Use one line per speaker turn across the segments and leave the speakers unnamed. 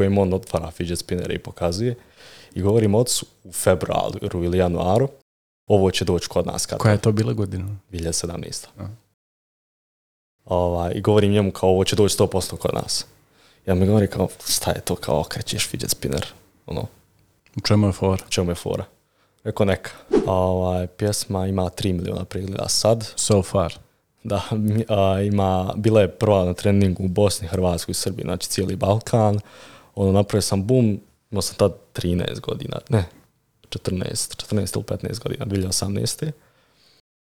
kojim on otvara fidget spinnere i pokazuje. I govorim ocu u februaru ili januaru, ovo će doći kod nas.
kad... Koja je to bila godina?
2017. Ova, I govorim njemu kao ovo će doći 100% kod nas. Ja mi govori kao šta je to kao okrećeš fidget spinner. Ono.
U čemu je fora? U
čemu je fora? Eko neka. Ova, pjesma ima 3 milijuna pregleda sad.
So far.
Da, ima, bila je prva na treningu u Bosni, Hrvatskoj i Srbiji, znači cijeli Balkan ono, napravio sam boom, imao sam tad 13 godina, ne, 14, 14 ili 15 godina, 2018.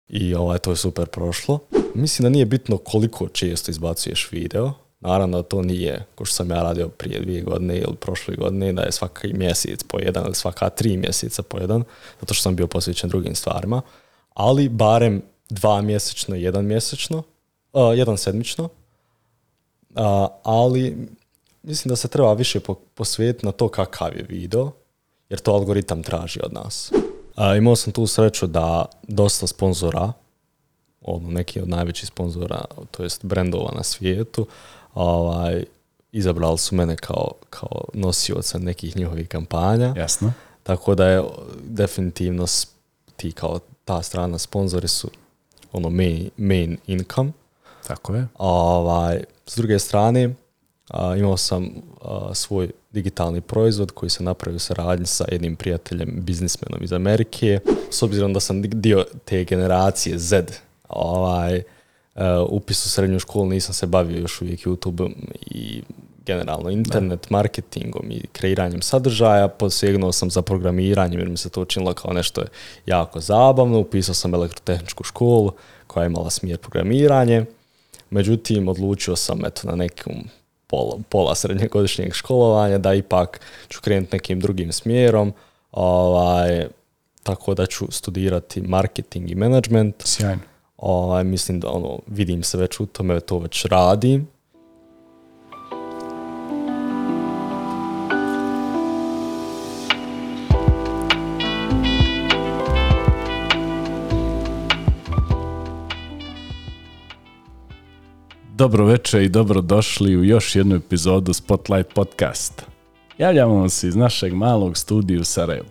I ovaj, to je super prošlo. Mislim da nije bitno koliko često izbacuješ video, Naravno da to nije, ko što sam ja radio prije dvije godine ili prošle godine, da je svaki mjesec po jedan ili svaka tri mjeseca po jedan, zato što sam bio posvećen drugim stvarima, ali barem dva mjesečno, jedan mjesečno, jedan sedmično, ali mislim da se treba više posvetiti na to kakav je video, jer to algoritam traži od nas. A, imao sam tu sreću da dosta sponzora, ono, neki od najvećih sponzora, to jest brendova na svijetu, ovaj, izabrali su mene kao, kao nosioca nekih njihovih kampanja.
Jasno.
Tako da je definitivno ti kao ta strana sponzori su ono main, main income.
Tako je.
Ovaj, s druge strane, a, imao sam svoj digitalni proizvod koji sam napravio saradnji sa jednim prijateljem, biznismenom iz Amerike. S obzirom da sam dio te generacije Z, ovaj, e, upis u srednju školu nisam se bavio još uvijek youtube i generalno internet marketingom i kreiranjem sadržaja, posegnuo sam za programiranjem jer mi se to učinilo kao nešto jako zabavno, upisao sam elektrotehničku školu koja je imala smjer programiranje, međutim odlučio sam eto na nekom pola, pola školovanja, da ipak ću krenuti nekim drugim smjerom, ovaj, tako da ću studirati marketing i management.
Sjajno.
Ovaj, mislim da ono, vidim se već u tome, to već radim
Dobro večer i dobrodošli u još jednu epizodu Spotlight Podcast. Javljamo vam se iz našeg malog studija u Sarajevu.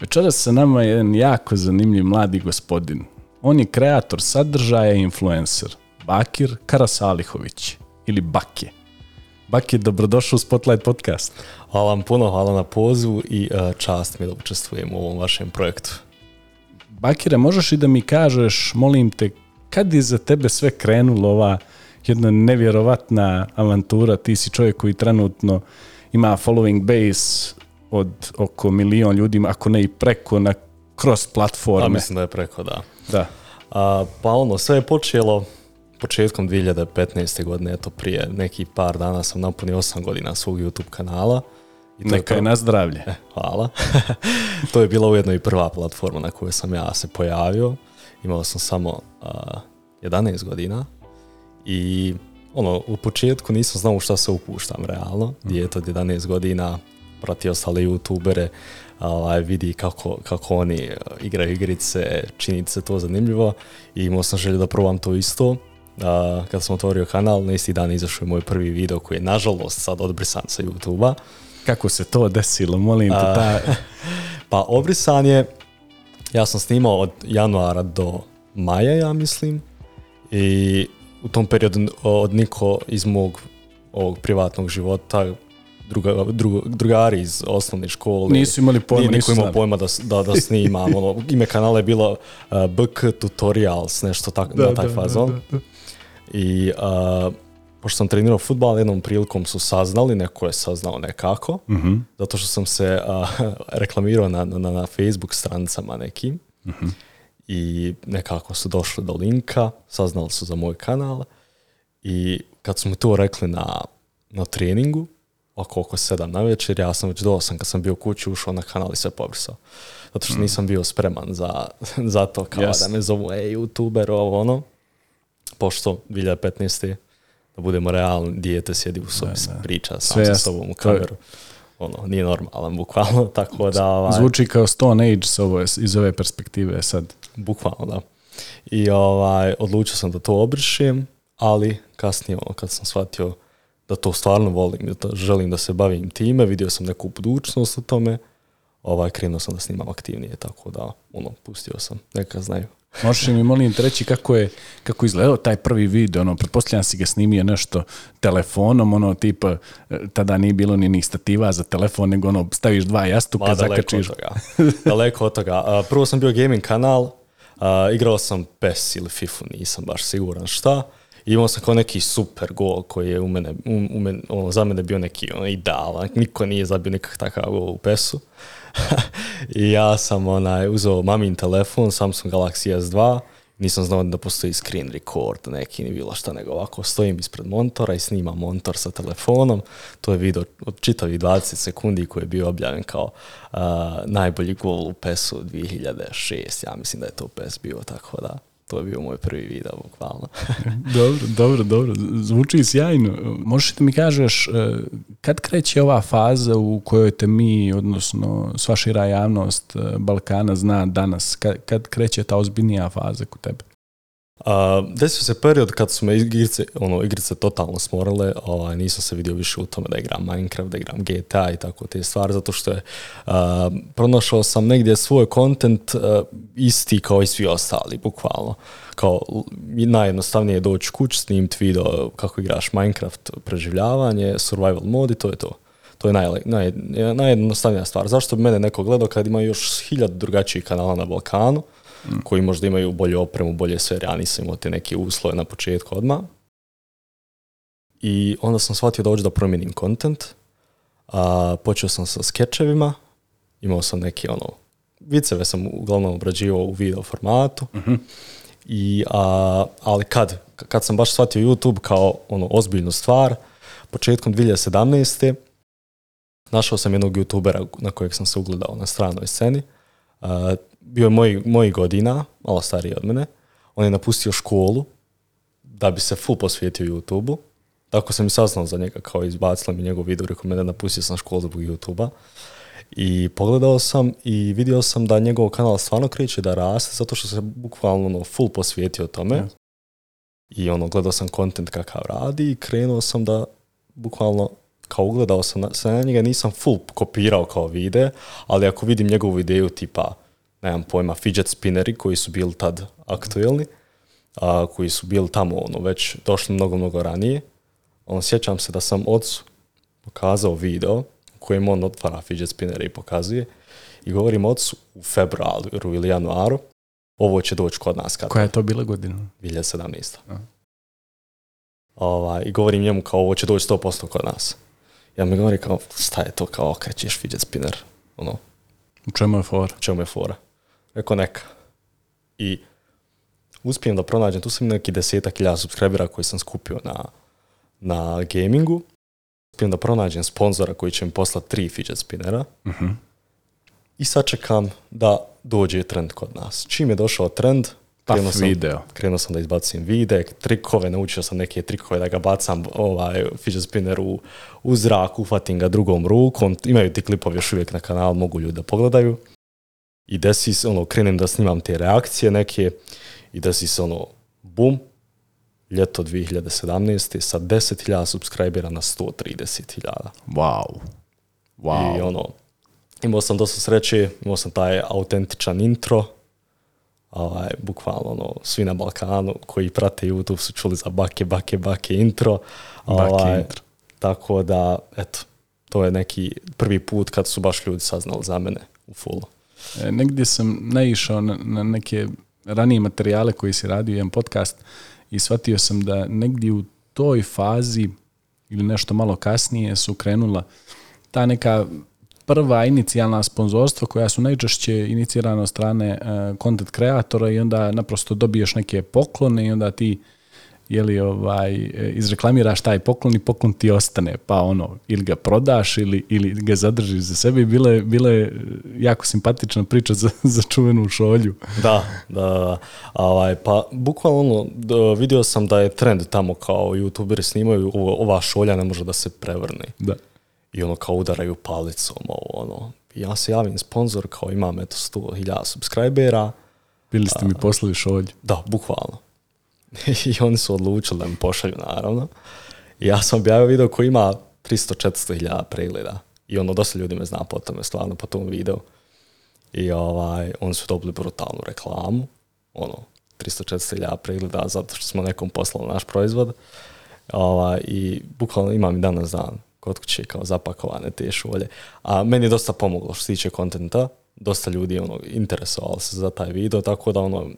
Večeras sa nama je jedan jako zanimljiv mladi gospodin. On je kreator sadržaja i influencer, Bakir Karasalihović ili Bakje. Bakje, dobrodošao u Spotlight Podcast.
Hvala vam puno, hvala na pozivu i e, čast mi da učestvujem u ovom vašem projektu.
Bakire, možeš i da mi kažeš, molim te, kad je za tebe sve krenulo ova jedna nevjerovatna avantura. Ti si čovjek koji trenutno ima following base od oko milion ljudi, ako ne i preko na cross platforme.
A mislim da je preko, da. Da. A, pa ono, sve je počelo početkom 2015. godine, eto prije neki par dana sam napunio 8 godina svog YouTube kanala.
I Neka je na zdravlje. Eh,
hvala. to je bila ujedno i prva platforma na kojoj sam ja se pojavio. Imao sam samo 11 godina i ono, u početku nisam znao šta se upuštam realno. Mhm. Dijete od 11 godina prati ostale youtubere, ovaj, vidi kako, kako oni e, igraju igrice, čini se to zanimljivo i imao sam želju da probam to isto. A, kad sam otvorio kanal, na isti dan izašao je moj prvi video koji je nažalost sad odbrisan sa YouTube-a.
Kako se to desilo, molim te,
Uh, pa obrisan je, ja sam snimao od januara do maja, ja mislim, i u tom periodu od niko iz mog ovog privatnog života druga, drugari iz osnovne škole.
Nisu imali pojma.
pojma da, da, da snimam. ono, ime kanala je bilo uh, BK Tutorials, nešto tak, na taj fazon. I uh, pošto sam trenirao futbal, jednom prilikom su saznali, neko je saznao nekako, mhm. zato što sam se reklamirao na, na, na Facebook stranicama nekim. Mhm i nekako su došli do linka, saznali su za moj kanal i kad su mi to rekli na, na treningu, oko oko sedam na večer, ja sam već do osam kad sam bio u kući ušao na kanal i sve pobrisao. Zato što mm. nisam bio spreman za, za to kao yes. da me zovu ej youtuber ovo ono. Pošto 2015. da budemo realni, dijete sjedi u sobi, ne, priča sam sa sobom u kameru. To ono, nije normalan, bukvalno, tako da... Ovaj,
Zvuči kao Stone Age ovo, iz ove perspektive sad.
Bukvalno, da. I ovaj, odlučio sam da to obrišim, ali kasnije, ono, kad sam shvatio da to stvarno volim, da želim da se bavim time, vidio sam neku budućnost o tome, ovaj, krenuo sam da snimam aktivnije, tako da, ono, pustio sam, neka znaju.
Možeš mi molim treći kako je kako izgledao taj prvi video, ono, pretpostavljam si ga snimio nešto telefonom, ono, tipa, e, tada nije bilo ni nih stativa za telefon, nego ono, staviš dva jastuka, Ma,
zakačiš. Daleko od toga. daleko od toga. Prvo sam bio gaming kanal, igrao sam PES ili FIFA, nisam baš siguran šta. imao sam kao neki super gol koji je u mene, u, u mene ono, za mene bio neki ono, idealan. Niko nije zabio nikak takav gol u pes ja sam onaj, uzeo mamin telefon, Samsung Galaxy S2, nisam znao da postoji screen record, neki ni bilo šta, nego ovako stojim ispred montora i snimam montor sa telefonom, to je video od čitavih 20 sekundi koji je bio objavljen kao najbolji gol u PES-u 2006, ja mislim da je to PES bio, tako da to je bio moj prvi video, bukvalno.
dobro, dobro, dobro, zvuči sjajno. Možeš mi kažeš, e, kad kreće ova faza u kojoj te mi, odnosno sva šira javnost e, Balkana zna danas, kad, kad kreće ta ozbiljnija faza kod tebe?
desio se period kad su me igrice, ono, igrice totalno smorale, ovaj, nisam se vidio više u tome da igram Minecraft, da igram GTA i tako te stvari, zato što je uh, pronašao sam negdje svoj kontent isti kao i svi ostali, bukvalno. Kao najjednostavnije je doći kuć, snimiti video kako igraš Minecraft, preživljavanje, survival mod i to je to. To je naj, najjednostavnija stvar. Zašto bi mene neko gledao kad ima još hiljadu drugačijih kanala na Balkanu, koji možda imaju bolju opremu, bolje sve, ja nisam imao te neke uslove na početku odmah. I onda sam shvatio da hoću da promijenim kontent. počeo sam sa skečevima, imao sam neke ono, viceve sam uglavnom obrađivao u video formatu. Mhm. I, a, ali kad, kad sam baš shvatio YouTube kao ono ozbiljnu stvar, početkom 2017. našao sam jednog youtubera na kojeg sam se ugledao na stranoj sceni. Uh, bio je moj, godina, malo stariji od mene. On je napustio školu da bi se full posvijetio YouTube-u. Tako sam i saznao za njega, kao izbacila mi njegov video, rekao da napustio sam školu zbog youtube I pogledao sam i vidio sam da njegov kanal stvarno kreće da raste zato što se bukvalno ono, full posvijetio tome. I ono, gledao sam kontent kakav radi i krenuo sam da bukvalno kao ugledao sam na, njega, nisam full kopirao kao vide, ali ako vidim njegovu ideju tipa nemam pojma, fidget spinneri koji su bili tad aktuelni, a, koji su bili tamo ono, već došli mnogo, mnogo ranije. On, sjećam se da sam ocu pokazao video u kojem on otvara fidget spinneri i pokazuje i govorim ocu u februaru ili januaru ovo će doći kod nas. Kad?
Koja je to bila godina?
2017. Aha. Ovaj, I govorim njemu kao ovo će doći 100% kod nas. Ja mi govorim kao šta je to kao ćeš fidget spinner. Ono,
u čemu je fora?
U čemu je fora? Rekao neka. I uspijem da pronađem, tu sam neki desetak ilja subscribera koji sam skupio na, na gamingu. Uspijem da pronađem sponzora koji će mi poslati tri fidget spinnera. Uh-huh. I sačekam da dođe trend kod nas. Čim je došao trend,
krenuo sam, video.
Krenuo sam da izbacim vide, trikove, naučio sam neke trikove da ga bacam ovaj, fidget spinner u, u zrak, uhvatim ga drugom rukom. Imaju ti klipovi još uvijek na kanalu, mogu ljudi da pogledaju i desi se, ono, krenem da snimam te reakcije neke i desi se, ono, bum, ljeto 2017. sa 10.000 subscribera na 130.000.
Wow.
Wow. I ono, imao sam dosta sreće, imao sam taj autentičan intro, ovaj, bukvalno ono, svi na Balkanu koji prate YouTube su čuli za bake, bake, bake intro. Ovaj, intro. Tako da, eto, to je neki prvi put kad su baš ljudi saznali za mene u fullu.
E, negdje sam naišao na, neke ranije materijale koji si radio jedan podcast i shvatio sam da negdje u toj fazi ili nešto malo kasnije su krenula ta neka prva inicijalna sponzorstva koja su najčešće inicirana od strane e, content kreatora i onda naprosto dobiješ neke poklone i onda ti jeli, ovaj, izreklamiraš taj poklon i poklon ti ostane, pa ono, ili ga prodaš ili, ili ga zadržiš za sebe i bila je, jako simpatična priča za, za čuvenu šolju.
Da, da, da. Ovaj, pa bukvalno ono, vidio sam da je trend tamo kao youtuberi snimaju, ova šolja ne može da se prevrne. Da. I ono kao udaraju palicom, ovo ono. Ja se javim sponzor, kao imam eto 100.000 subscribera.
Bili ste mi poslali šolju.
Da, bukvalno. I oni su odlučili da mi pošalju, naravno. I ja sam objavio video koji ima 300-400 hiljada pregleda. I ono, dosta ljudi me zna po tome, stvarno po tom videu. I ovaj, oni su dobili brutalnu reklamu. Ono, 300-400 hiljada pregleda zato što smo nekom poslali naš proizvod. Ovaj, I bukvalno imam i danas dan kod kuće kao zapakovane te šolje. A meni je dosta pomoglo što se tiče kontenta, dosta ljudi ono, interesovalo se za taj video, tako da ono,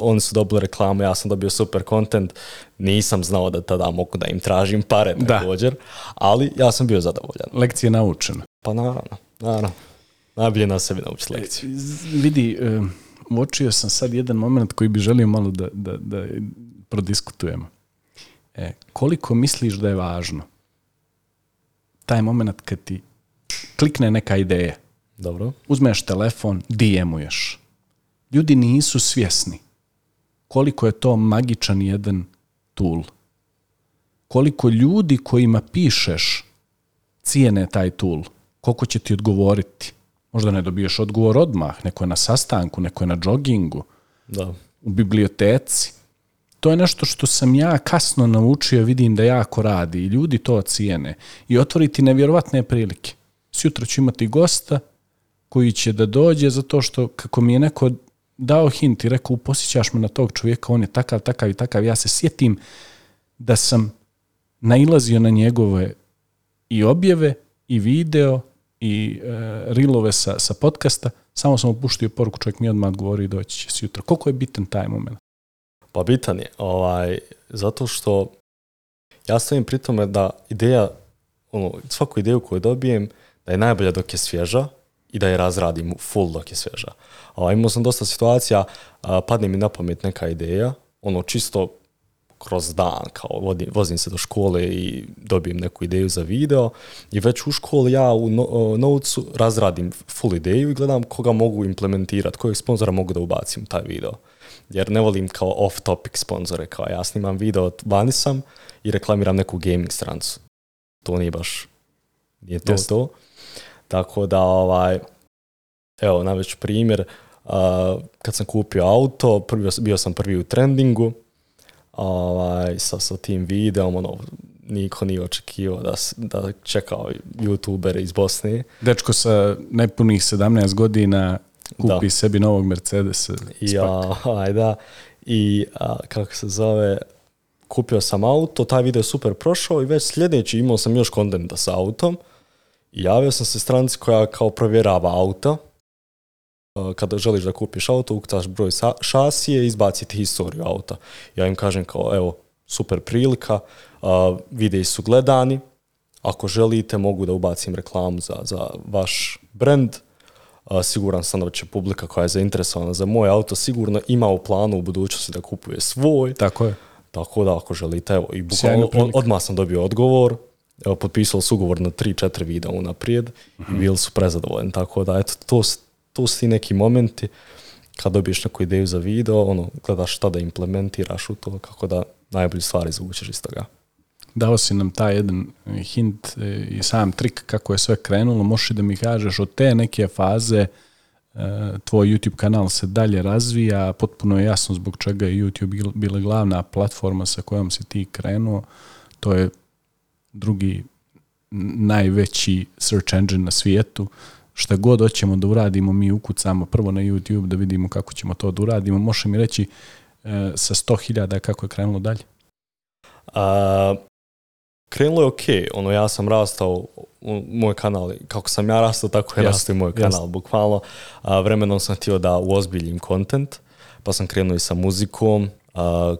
oni su dobili reklamu, ja sam dobio super content, nisam znao da tada mogu da im tražim pare da. također, ali ja sam bio zadovoljan.
Lekcija je
Pa naravno, naravno. Najbolje na sebi naučiti e, lekciju.
Vidi, e, uočio sam sad jedan moment koji bi želio malo da, da, da prodiskutujemo. E, koliko misliš da je važno taj moment kad ti klikne neka ideja
dobro.
Uzmeš telefon, dijemuješ. Ljudi nisu svjesni koliko je to magičan jedan tool. Koliko ljudi kojima pišeš cijene taj tool. Koliko će ti odgovoriti. Možda ne dobiješ odgovor odmah. Neko je na sastanku, neko je na jogingu. Da. U biblioteci. To je nešto što sam ja kasno naučio, vidim da jako radi i ljudi to cijene i otvoriti nevjerovatne prilike. Sjutra ću imati gosta, koji će da dođe zato što kako mi je neko dao hint i rekao uposjećaš me na tog čovjeka, on je takav, takav i takav. Ja se sjetim da sam nailazio na njegove i objave i video i e, rilove sa, sa podcasta, samo sam opuštio poruku, čovjek mi odmah odgovori i doći će sutra. jutra. Koliko je bitan taj moment?
Pa bitan je, ovaj, zato što ja stojim pri tome da ideja, ono, svaku ideju koju dobijem, da je najbolja dok je svježa, i da je razradim full dok je sveža. A, imao sam dosta situacija, padne mi na pamet neka ideja, ono čisto kroz dan, kao vozim se do škole i dobijem neku ideju za video i već u školi ja u no, razradim full ideju i gledam koga mogu implementirati, kojeg sponzora mogu da ubacim taj video. Jer ne volim kao off-topic sponzore, kao ja snimam video, vani sam i reklamiram neku gaming strancu. To nije baš, nije to to. Tako da, ovaj, evo, naveć primjer, kad sam kupio auto, prvi, bio sam prvi u trendingu, ovaj, sa, sa tim videom, ono, niko nije očekivao da, da čekao youtuber iz Bosne.
Dečko sa nepunih 17 godina kupi da. sebi novog Mercedes.
Ja, ovaj, da. I kako se zove, kupio sam auto, taj video je super prošao i već sljedeći imao sam još kontenta sa autom javio sam se stranci koja kao provjerava auta. E, kada želiš da kupiš auto, uktaš broj šasije i izbaci historiju auta. Ja im kažem kao, evo, super prilika, videi su gledani, ako želite mogu da ubacim reklamu za, za vaš brand, siguran sam da će publika koja je zainteresovana za moj auto sigurno ima u planu u budućnosti da kupuje svoj.
Tako je.
Tako da ako želite, evo, i odmah sam dobio odgovor, potpisali su ugovor na 3-4 videa unaprijed i bili su prezadovoljni. Tako da, eto, to, to su ti neki momenti kad dobiješ neku ideju za video, ono, gledaš šta da implementiraš u to, kako da najbolje stvari izvučeš iz toga.
Dao si nam taj jedan eh, hint eh, i sam trik kako je sve krenulo. Možeš da mi kažeš od te neke faze eh, tvoj YouTube kanal se dalje razvija, potpuno je jasno zbog čega je YouTube bila glavna platforma sa kojom si ti krenuo. To je drugi najveći search engine na svijetu. Šta god hoćemo da uradimo, mi ukucamo prvo na YouTube da vidimo kako ćemo to da uradimo. Može mi reći e, sa 100.000 kako je krenulo dalje? A,
krenulo je ok. Ono, ja sam rastao u moj kanal, kako sam ja rastao, tako je rastao i moj kanal, jasno. bukvalno. A, vremenom sam htio da uozbiljim kontent, pa sam krenuo i sa muzikom,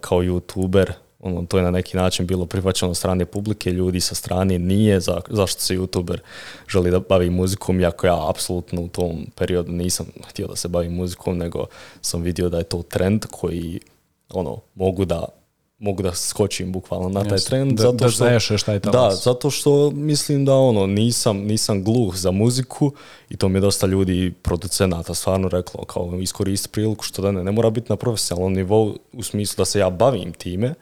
kao youtuber, ono, to je na neki način bilo prihvaćeno od strane publike, ljudi sa strane nije, za, zašto se youtuber želi da bavi muzikom, jako ja apsolutno u tom periodu nisam htio da se bavim muzikom, nego sam vidio da je to trend koji ono, mogu da mogu da skočim bukvalno na taj trend. Da,
zato što,
šta je
Da,
zato što mislim da ono, nisam, nisam gluh za muziku i to mi je dosta ljudi, producenata, stvarno reklo kao iskoristi priliku što da ne, ne mora biti na profesionalnom nivou u smislu da se ja bavim time,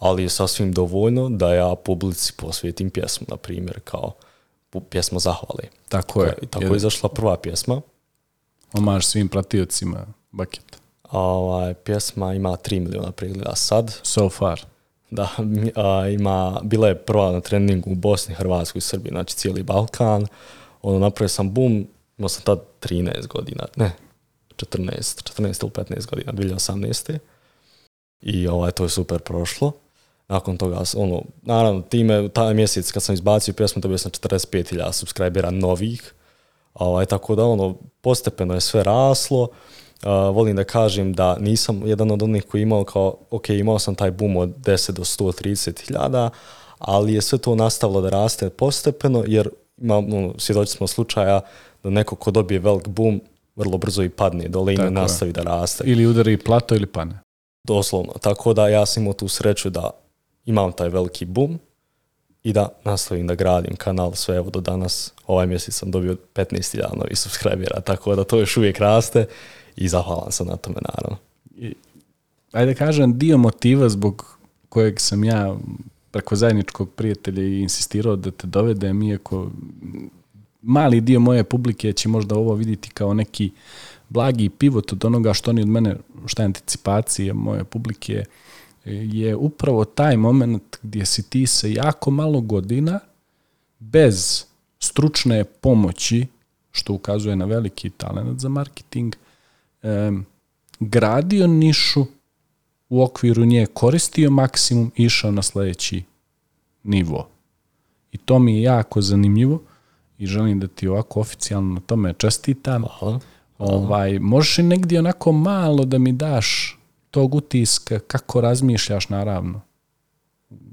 ali je sasvim dovoljno da ja publici posvetim pjesmu, na primjer, kao pjesma zahvali.
Tako je.
Tako
je
izašla prva pjesma.
Omaž svim pratiocima Bucket.
Ovaj, pjesma ima 3 milijuna pregleda sad.
So far.
Da, ima, bila je prva na treningu u Bosni, Hrvatskoj i Srbiji, znači cijeli Balkan. Ono, napravio sam bum, imao sam tad 13 godina, ne, 14, 14 ili 15 godina, 2018. I ovaj, to je super prošlo nakon toga, ono, naravno, time, taj mjesec kad sam izbacio pjesmu, dobio sam 45.000 subscribera novih, ovaj, tako da, ono, postepeno je sve raslo, volim da kažem da nisam jedan od onih koji imao kao, ok, imao sam taj boom od 10 do 130.000, ali je sve to nastavilo da raste postepeno, jer imamo ono, smo slučaja da neko ko dobije velik boom, vrlo brzo i padne dole i nastavi da raste.
Ili udari plato ili pane.
Doslovno, tako da ja sam imao tu sreću da imam taj veliki boom i da nastavim da gradim kanal sve evo do danas. Ovaj mjesec sam dobio 15.000 novih subscribera, tako da to još uvijek raste i zahvalan sam na tome naravno. I,
ajde kažem, dio motiva zbog kojeg sam ja preko zajedničkog prijatelja i insistirao da te dovedem, iako mali dio moje publike će možda ovo vidjeti kao neki blagi pivot od onoga što oni od mene, što je anticipacija moje publike, je upravo taj moment gdje si ti se jako malo godina bez stručne pomoći, što ukazuje na veliki talent za marketing, gradio nišu u okviru nje koristio maksimum i išao na sljedeći nivo. I to mi je jako zanimljivo i želim da ti ovako oficijalno na tome čestitam. Ovaj, možeš i negdje onako malo da mi daš tog utiska, kako razmišljaš naravno,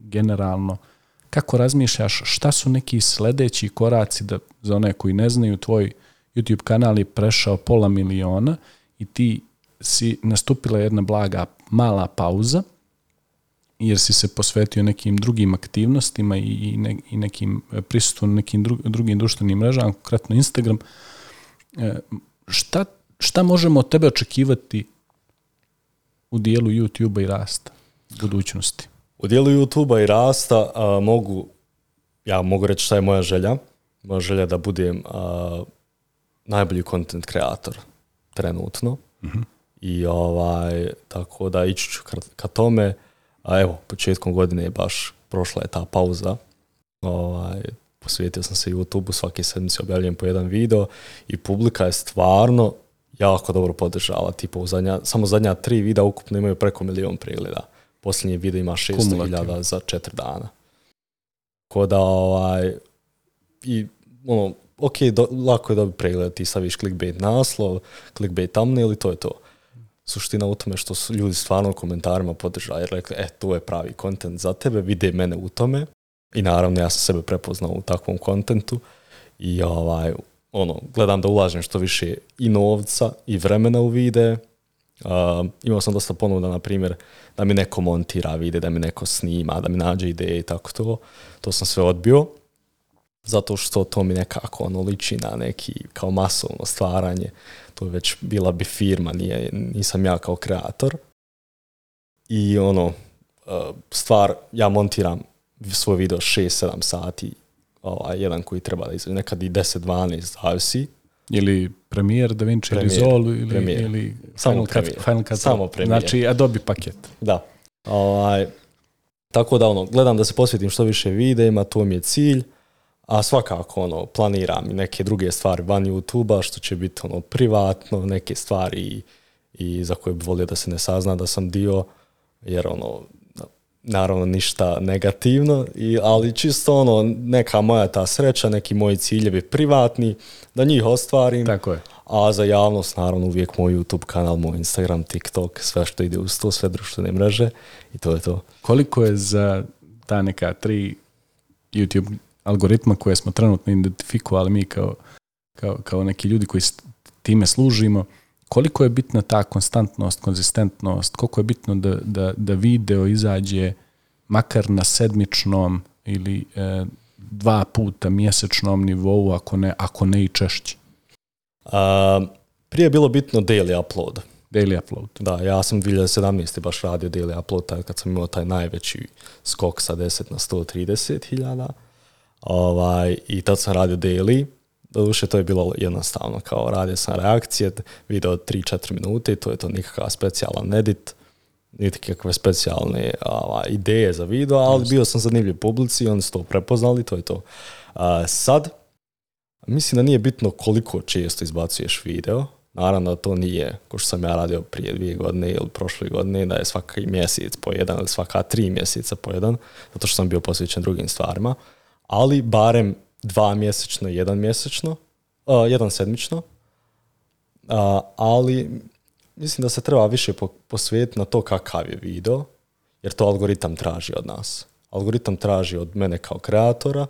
generalno, kako razmišljaš, šta su neki sljedeći koraci da, za one koji ne znaju, tvoj YouTube kanal je prešao pola miliona i ti si nastupila jedna blaga mala pauza, jer si se posvetio nekim drugim aktivnostima i, i nekim e, prisutu nekim drugim društvenim mrežama, konkretno Instagram. E, šta, šta možemo od tebe očekivati u dijelu YouTube-a i rasta budućnosti?
U dijelu YouTube-a i rasta mogu, ja mogu reći šta je moja želja. Moja želja da budem najbolji content kreator trenutno. Mhm. I ovaj, tako da ići ću ka, tome. A evo, početkom godine je baš prošla je ta pauza. Ovaj, posvetio sam se YouTube-u, svaki sedmice objavljujem po jedan video i publika je stvarno jako dobro podržava. Tipo, samo zadnja tri videa ukupno imaju preko milion pregleda. Posljednji video ima 600.000 za četiri dana. Ko da, ovaj, i ono, ok, lako je da bi pregledati, ti staviš clickbait naslov, clickbait thumbnail i to je to. Suština u tome što su ljudi stvarno u komentarima podržali, rekli, e, to je pravi kontent za tebe, vide mene u tome. I naravno, ja sam sebe prepoznao u takvom kontentu i ovaj, ono, gledam da ulažem što više i novca i vremena u vide. Uh, imao sam dosta ponuda, na primjer, da mi neko montira vide, da mi neko snima, da mi nađe ideje i tako to. To sam sve odbio, zato što to mi nekako ono liči na neki kao masovno stvaranje. To već bila bi firma, nije, nisam ja kao kreator. I ono, stvar, ja montiram svoj video 6-7 sati ovaj, jedan koji treba da nekad i 10-12 zavisi.
Ili Premier Da Vinci ili ili,
Samo Final, Cut,
Final Samo Znači Adobe paket.
Da. Ovaj, tako da ono, gledam da se posvetim što više videima, to mi je cilj. A svakako ono, planiram i neke druge stvari van YouTube-a što će biti ono privatno, neke stvari i, i za koje bi volio da se ne sazna da sam dio, jer ono, naravno ništa negativno, i, ali čisto ono, neka moja ta sreća, neki moji ciljevi privatni, da njih ostvarim.
Tako je.
A za javnost, naravno, uvijek moj YouTube kanal, moj Instagram, TikTok, sve što ide uz to, sve društvene mreže i to je to.
Koliko je za ta neka tri YouTube algoritma koje smo trenutno identifikovali mi kao, kao, kao neki ljudi koji time služimo, koliko je bitna ta konstantnost, konzistentnost, koliko je bitno da, da, da video izađe makar na sedmičnom ili e, dva puta mjesečnom nivou, ako ne, ako ne i češće?
prije je bilo bitno daily upload.
Daily upload.
Da, ja sam 2017. baš radio daily upload, kad sam imao taj najveći skok sa 10 na 130 hiljada. Ovaj, I tad sam radio daily Doduše, to je bilo jednostavno, kao radio sam reakcije, video 3-4 minute i to je to nikakav specijalan edit, niti kakve specijalne ova, ideje za video, ali bio sam zanimljiv publici i oni su to prepoznali, to je to. sad, mislim da nije bitno koliko često izbacuješ video, Naravno to nije, ko što sam ja radio prije dvije godine ili prošle godine, da je svaki mjesec po jedan ili svaka tri mjeseca po jedan, zato što sam bio posvećen drugim stvarima, ali barem dva mjesečno, jedan mjesečno, jedan sedmično, ali mislim da se treba više posvetiti na to kakav je video, jer to algoritam traži od nas. Algoritam traži od mene kao kreatora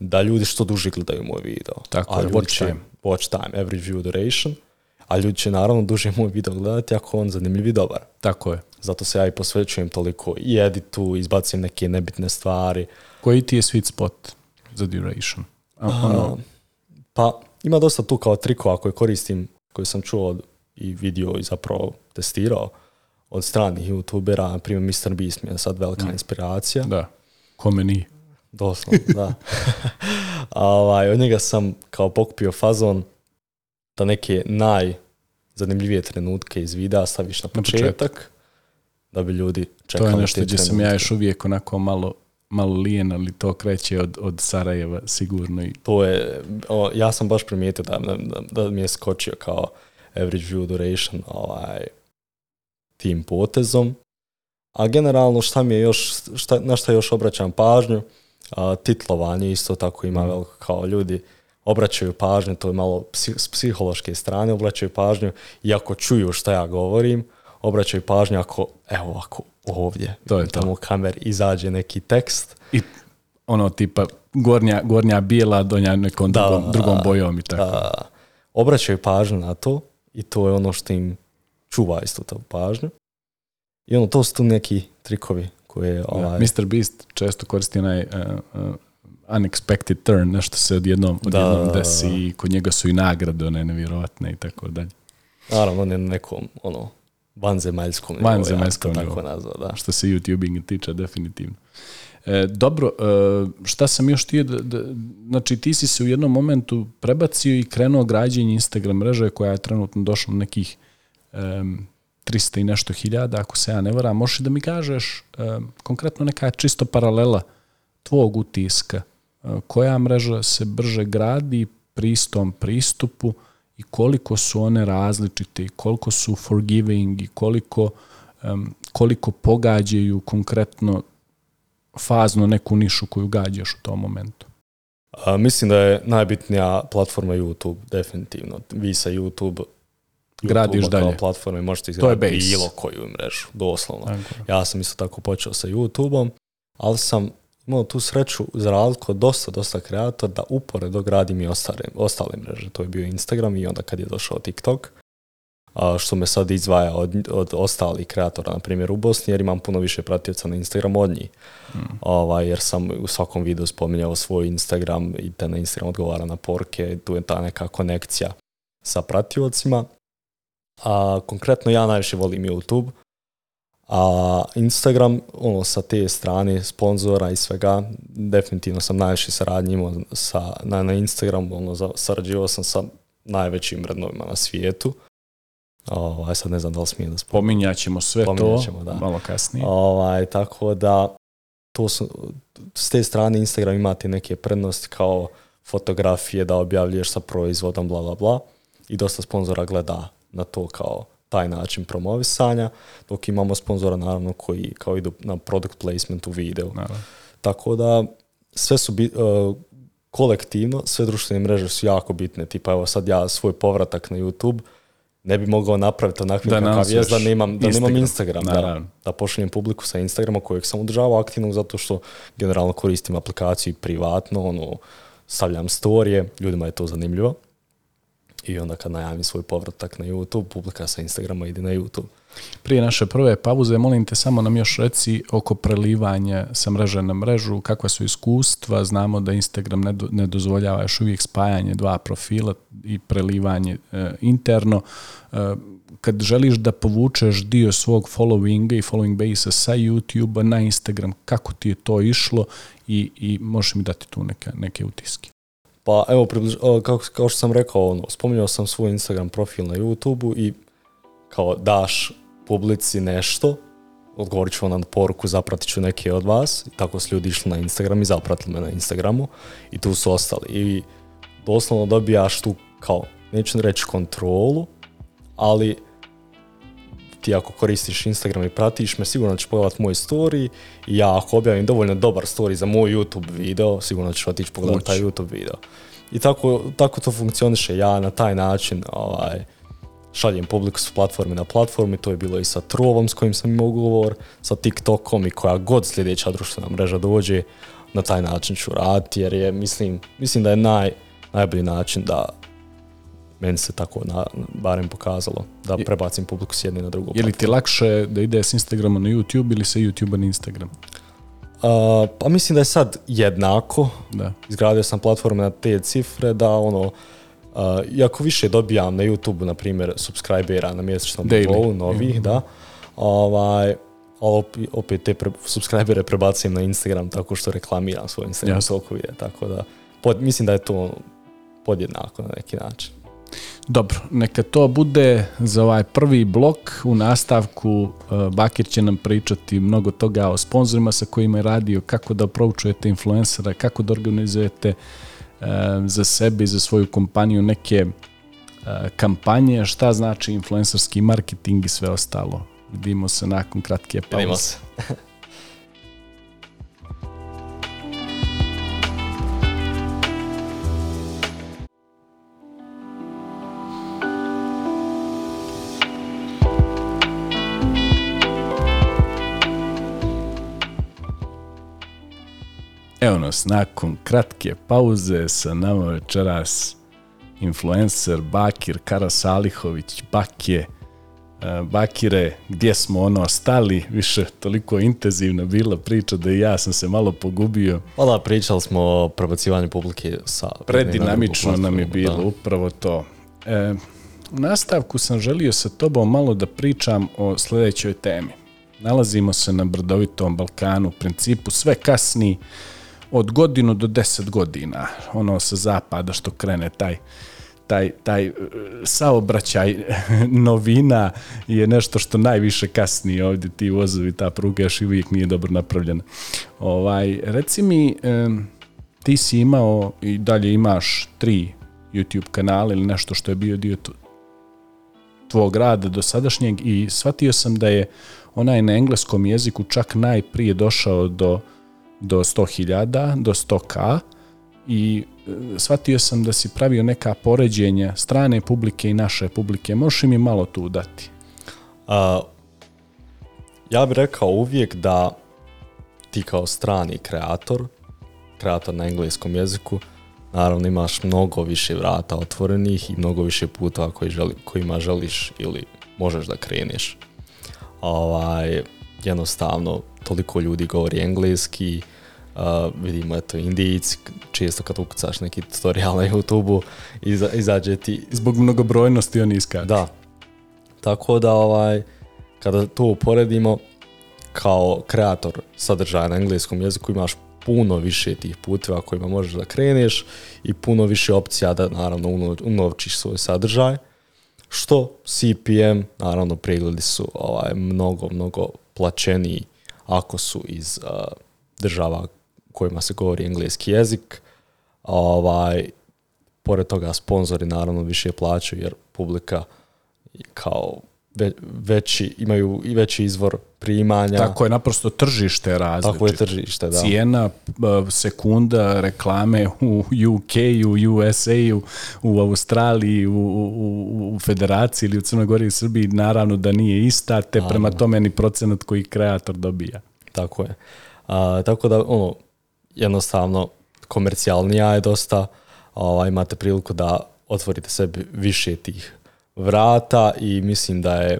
da ljudi što duže gledaju moj video. Tako a je, watch time. Watch time, every view duration. A ljudi će naravno duže moj video gledati ako on zanimljiv dobar.
Tako je.
Zato se ja i posvećujem toliko i editu, izbacim neke nebitne stvari.
Koji ti je sweet spot? za duration? Ono,
pa ima dosta tu kao trikova koje koristim, koje sam čuo i vidio i zapravo testirao od stranih youtubera, na primjer Mr. Beast mi je sad velika mm. inspiracija.
Da, kome ni.
Doslovno, da. ovaj, od njega sam kao pokupio fazon da neke najzanimljivije trenutke iz videa staviš na početak, da bi ljudi
čekali To je nešto gdje sam ja još uvijek onako malo malo lijen, ali to kreće od, od Sarajeva sigurno. I...
To je, ja sam baš primijetio da, da, mi je skočio kao average view duration ovaj, tim potezom. A generalno šta mi je još, šta, na šta još obraćam pažnju, a, titlovanje isto tako ima mm. veliko kao ljudi obraćaju pažnju, to je malo s psihološke strane, obraćaju pažnju i ako čuju šta ja govorim, obraćaju pažnju ako, evo ovako ovdje. To je to. kamer izađe neki tekst. I
ono tipa gornja, gornja bijela, donja nekom drugom, bojom i tako. Da.
Obraćaju pažnju na to i to je ono što im čuva isto tu pažnju. I ono, to su tu neki trikovi koje...
Ovaj... Mr. Beast često koristi onaj uh, unexpected turn, nešto se odjednom, odjednom da. desi i kod njega su i nagrade one nevjerojatne i tako dalje.
Naravno, on je na nekom ono, vanzemaljskom
nivou. Vanzemaljskom ja,
nazva, da.
Što se YouTubing tiče, definitivno. E, dobro, e, šta sam još ti, da, znači ti si se u jednom momentu prebacio i krenuo građenje Instagram mreže koja je trenutno došla nekih tristo 300 i nešto hiljada, ako se ja ne varam, možeš da mi kažeš konkretno neka čisto paralela tvog utiska, e, koja mreža se brže gradi pristom pristupu, i koliko su one različite i koliko su forgiving i koliko, koliko pogađaju konkretno fazno neku nišu koju gađaš u tom momentu.
A, mislim da je najbitnija platforma YouTube, definitivno. Vi sa YouTube
gradiš dalje. Kao
platforme možete
izgraditi bilo
koju mrežu, doslovno. Ja sam isto tako počeo sa YouTubeom, ali sam imao tu sreću za dosta, dosta kreatora da uporedo gradim i ostale, ostale mreže. To je bio Instagram i onda kad je došao TikTok, što me sad izdvaja od, od ostalih kreatora, na primjer u Bosni, jer imam puno više pratioca na Instagram od njih. Hmm. Ovaj, jer sam u svakom videu spominjao svoj Instagram i te na Instagram odgovara na porke, tu je ta neka konekcija sa pratiocima. A, konkretno ja najviše volim YouTube, a Instagram, ono, sa te strane sponzora i svega, definitivno sam najviše saradnjimo sa, na, na Instagramu, ono, sarađivao sam sa najvećim brendovima na svijetu. Ovaj, sad ne znam da li smijem
da ćemo sve da. malo kasnije.
Ovaj, tako da, to su, s te strane Instagram imate neke prednosti kao fotografije da objavljuješ sa proizvodom, bla, bla, bla. I dosta sponzora gleda na to kao taj način promovisanja, dok imamo sponzora naravno koji kao idu na product placement u videu. Naravno. Tako da sve su bi, e, kolektivno, sve društvene mreže su jako bitne, tipa evo sad ja svoj povratak na YouTube ne bi mogao napraviti onakvim
da
kakav
je,
da nemam, da Instagram, da, da pošaljem publiku sa Instagrama kojeg sam održavao aktivno zato što generalno koristim aplikaciju privatno, ono, stavljam storije, ljudima je to zanimljivo. I onda kad najavim svoj povratak na YouTube, publika sa Instagrama ide na YouTube.
Prije naše prve pauze, molim te samo nam još reci oko prelivanja sa mreže na mrežu, kakva su iskustva, znamo da Instagram ne, dozvoljava još uvijek spajanje dva profila i prelivanje e, interno. E, kad želiš da povučeš dio svog followinga i following base sa YouTube-a na Instagram, kako ti je to išlo i, i možeš mi dati tu neke, neke utiske?
Pa evo, e, kao, kao što sam rekao, ono, spominjao sam svoj Instagram profil na youtube i kao daš publici nešto, odgovorit ću vam na poruku, zapratit ću neke od vas. I tako su ljudi išli na Instagram i zapratili me na Instagramu i tu su ostali. I doslovno dobijaš tu kao, neću reći kontrolu, ali ti ako koristiš Instagram i pratiš me, sigurno ćeš pogledati moj story i ja ako objavim dovoljno dobar story za moj YouTube video, sigurno ćeš otići pogledati taj YouTube video. I tako, tako to funkcioniše. Ja na taj način ovaj, šaljem publiku s platforme na platformi, to je bilo i sa Trovom s kojim sam imao ugovor, sa TikTokom i koja god sljedeća društvena mreža dođe, na taj način ću raditi jer je, mislim, mislim da je naj, najbolji način da meni se tako na, barem pokazalo da prebacim publiku s jedne na drugu. Je
li ti lakše da ide s Instagrama na YouTube ili sa YouTube na Instagram?
pa mislim da je sad jednako. Da. Izgradio sam platforme na te cifre da ono, uh, jako više dobijam na YouTube, na primjer, subscribera na mjesečnom nivou, novih, mm da. Ovaj, opet te pre, subscribere prebacim na Instagram tako što reklamiram svoj Instagram yes. tako da mislim da je to podjednako na neki način.
Dobro, neka to bude za ovaj prvi blok. U nastavku e, Bakir će nam pričati mnogo toga o sponzorima sa kojima je radio, kako da proučujete influencera, kako da organizujete e, za sebe i za svoju kompaniju neke e, kampanje, šta znači influencerski marketing i sve ostalo. Vidimo se nakon kratke pauze. Evo nas, nakon kratke pauze sa nama večeras influencer Bakir Karasalihović, Bakje, e, Bakire, gdje smo ono stali, više toliko intenzivna bila priča da i ja sam se malo pogubio.
Pa pričali smo o prebacivanju publike sa...
Predinamično nam je bilo, upravo to. E, u nastavku sam želio sa tobom malo da pričam o sljedećoj temi. Nalazimo se na brdovitom Balkanu, u principu sve kasni, od godinu do deset godina, ono sa zapada što krene taj taj, taj e, saobraćaj novina je nešto što najviše kasni ovdje ti vozovi, ta pruga još uvijek nije dobro napravljena. Ovaj, reci mi, ti si imao i dalje imaš tri YouTube kanale ili nešto što je bio dio tvog rada do sadašnjeg i shvatio sam da je onaj na engleskom jeziku čak najprije došao do do 100.000, do 100k i e, shvatio sam da si pravio neka poređenja strane publike i naše publike. Možeš mi malo tu dati?
ja bih rekao uvijek da ti kao strani kreator, kreator na engleskom jeziku, naravno imaš mnogo više vrata otvorenih i mnogo više puta koji želi, kojima želiš ili možeš da kreneš. Ovaj, jednostavno, toliko ljudi govori engleski, vidimo, eto, indijic, često kad ukucaš neki tutorial na YouTube-u, iza, izađe ti...
Zbog mnogobrojnosti on iskače.
Da. Tako da, ovaj, kada to uporedimo, kao kreator sadržaja na engleskom jeziku imaš puno više tih puteva kojima možeš da kreneš i puno više opcija da naravno unovčiš svoj sadržaj. Što CPM, naravno pregledi su ovaj, mnogo, mnogo plaćeniji ako su iz država kojima se govori engleski jezik. Ovaj, pored toga sponzori naravno više plaćaju jer publika kao veći, imaju i veći izvor primanja.
Tako je, naprosto tržište različite.
Tako je tržište, da.
Cijena sekunda reklame u UK, u USA, u, u Australiji, u, u, Federaciji ili u Crnoj Gori i Srbiji naravno da nije ista, te prema tome ni procenat koji kreator dobija.
Tako je. A, tako da, ono, jednostavno komercijalnija je dosta, ovaj, imate priliku da otvorite sebi više tih vrata i mislim da je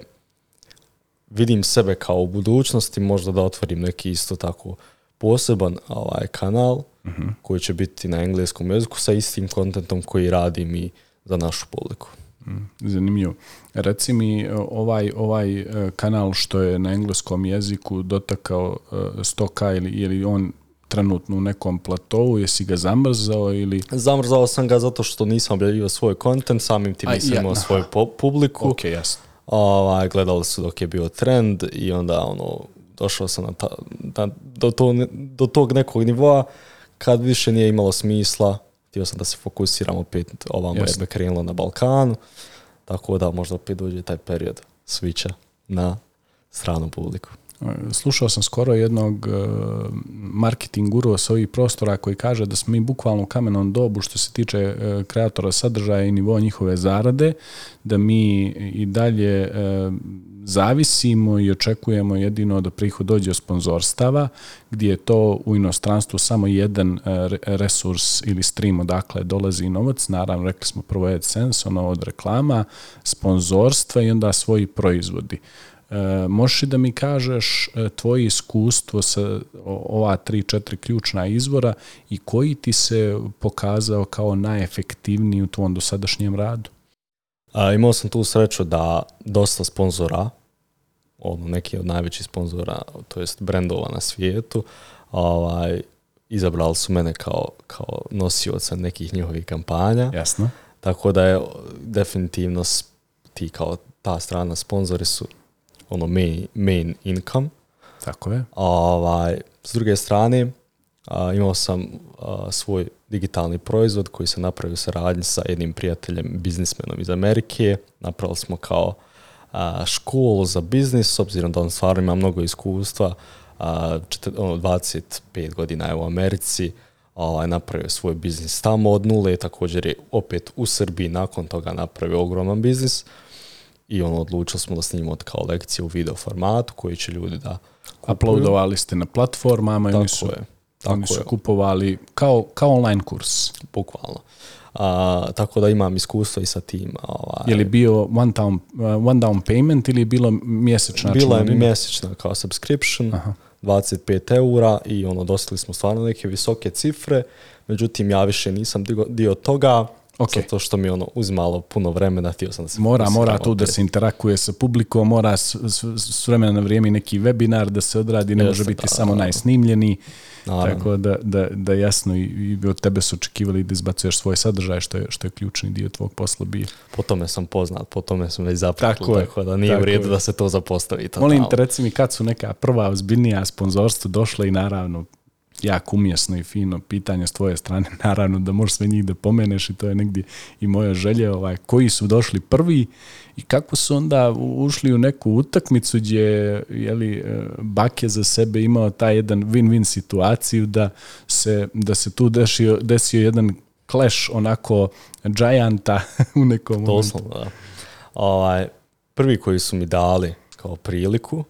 vidim sebe kao u budućnosti možda da otvorim neki isto tako poseban ovaj kanal mhm. koji će biti na engleskom jeziku sa istim kontentom koji radim i za našu publiku.
Mhm, zanimljivo. Reci mi e, ovaj, ovaj e, kanal što je na engleskom jeziku dotakao e, stoka ili, ili on trenutno u nekom platovu, jesi ga zamrzao ili...
Zamrzao sam ga zato što nisam objavio svoj kontent, samim tim nisam imao svoju publiku.
Ok, jasno.
Ovaj, gledali su dok je bio trend i onda ono, došao sam na ta, do, to, do tog nekog nivoa kad više nije imalo smisla, htio sam da se fokusiram opet ovamo Jasne. krenulo na Balkanu, tako da možda opet dođe taj period svića na stranu publiku.
Slušao sam skoro jednog e, marketing guru sa ovih prostora koji kaže da smo mi bukvalno u kamenom dobu što se tiče e, kreatora sadržaja i nivoa njihove zarade, da mi i dalje e, zavisimo i očekujemo jedino da prihod dođe od sponzorstava, gdje je to u inostranstvu samo jedan resurs ili stream odakle dolazi novac, naravno rekli smo prvo AdSense, ono od reklama, sponzorstva i onda svoji proizvodi. E, možeš li da mi kažeš e, tvoje iskustvo sa ova tri, četiri ključna izvora i koji ti se pokazao kao najefektivniji u tvom dosadašnjem radu?
A, imao sam tu sreću da dosta sponzora, ono, neki od najvećih sponzora, to jest brendova na svijetu, ovaj, izabrali su mene kao, kao nosioca nekih njihovih kampanja.
Jasno.
Tako da je definitivno ti kao ta strana sponzori su ono main, main income.
Tako je. ovaj,
s druge strane, imao sam svoj digitalni proizvod koji sam napravio suradnji sa jednim prijateljem, biznismenom iz Amerike. Napravili smo kao školu za biznis, s obzirom da on stvarno ima mnogo iskustva, 25 ono, godina je u Americi, ovaj, napravio svoj biznis tamo od nule, također je opet u Srbiji nakon toga napravio ogroman biznis i ono, odlučili smo da snimimo kao lekciju u video formatu koji će ljudi da
Uploadovali ste na platformama i oni su, je, tako su kupovali kao, kao online kurs.
Bukvalno. A, tako da imam iskustvo i sa tim.
Ovaj. Je li bio one down, eh, one down payment ili je bilo mjesečna
znači, Bila je mjesečna kao subscription, Aha. 25 eura i ono, dostali smo stvarno neke visoke cifre, međutim ja više nisam dio toga, Okay. Zato što mi ono uz malo puno vremena htio sam
da se mora mora tu da se interakuje sa publikom, mora s, vremena na vrijeme neki webinar da se odradi, ne može biti samo da, najsnimljeni. Tako da, da, da jasno i, od tebe su očekivali da izbacuješ svoj sadržaj što je što je ključni dio tvog posla bio.
Po tome sam poznat, po tome sam već zapratio, tako, tako, da nije redu da se to zapostavi.
Molim te reci mi kad su neka prva ozbiljnija sponzorstva došla i naravno jako umjesno i fino pitanje s tvoje strane, naravno da možeš sve njih da pomeneš i to je negdje i moja želja, ovaj, koji su došli prvi i kako su onda ušli u neku utakmicu gdje li eh, Bak je za sebe imao taj jedan win-win situaciju da se, da se tu desio, desio jedan kleš, onako gianta u nekom Doslovno, Da.
Ovaj, prvi koji su mi dali kao priliku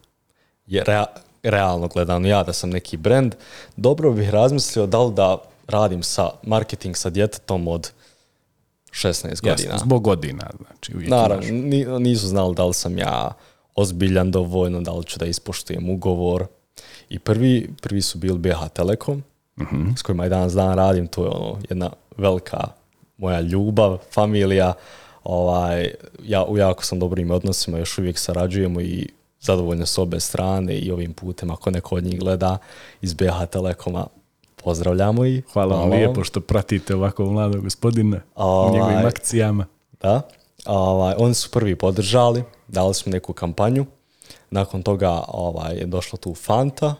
je rea- realno gledano ja da sam neki brand, dobro bih razmislio da li da radim sa marketing sa djetetom od 16 godina. Jasno,
zbog godina, znači.
Naravno, nisu znali da li sam ja ozbiljan dovoljno, da li ću da ispoštujem ugovor. I prvi, prvi su bili BH Telekom, mhm. s kojima i danas dan radim, to je ono, jedna velika moja ljubav, familija, ovaj, ja, u jako sam dobrim odnosima, još uvijek sarađujemo i zadovoljno s obe strane i ovim putem ako neko od njih gleda iz BH Telekoma pozdravljamo i
hvala vam lijepo što pratite ovako mladog gospodina ovaj, njegovim akcijama
da ovaj, oni su prvi podržali dali smo neku kampanju nakon toga ovaj, je došla tu Fanta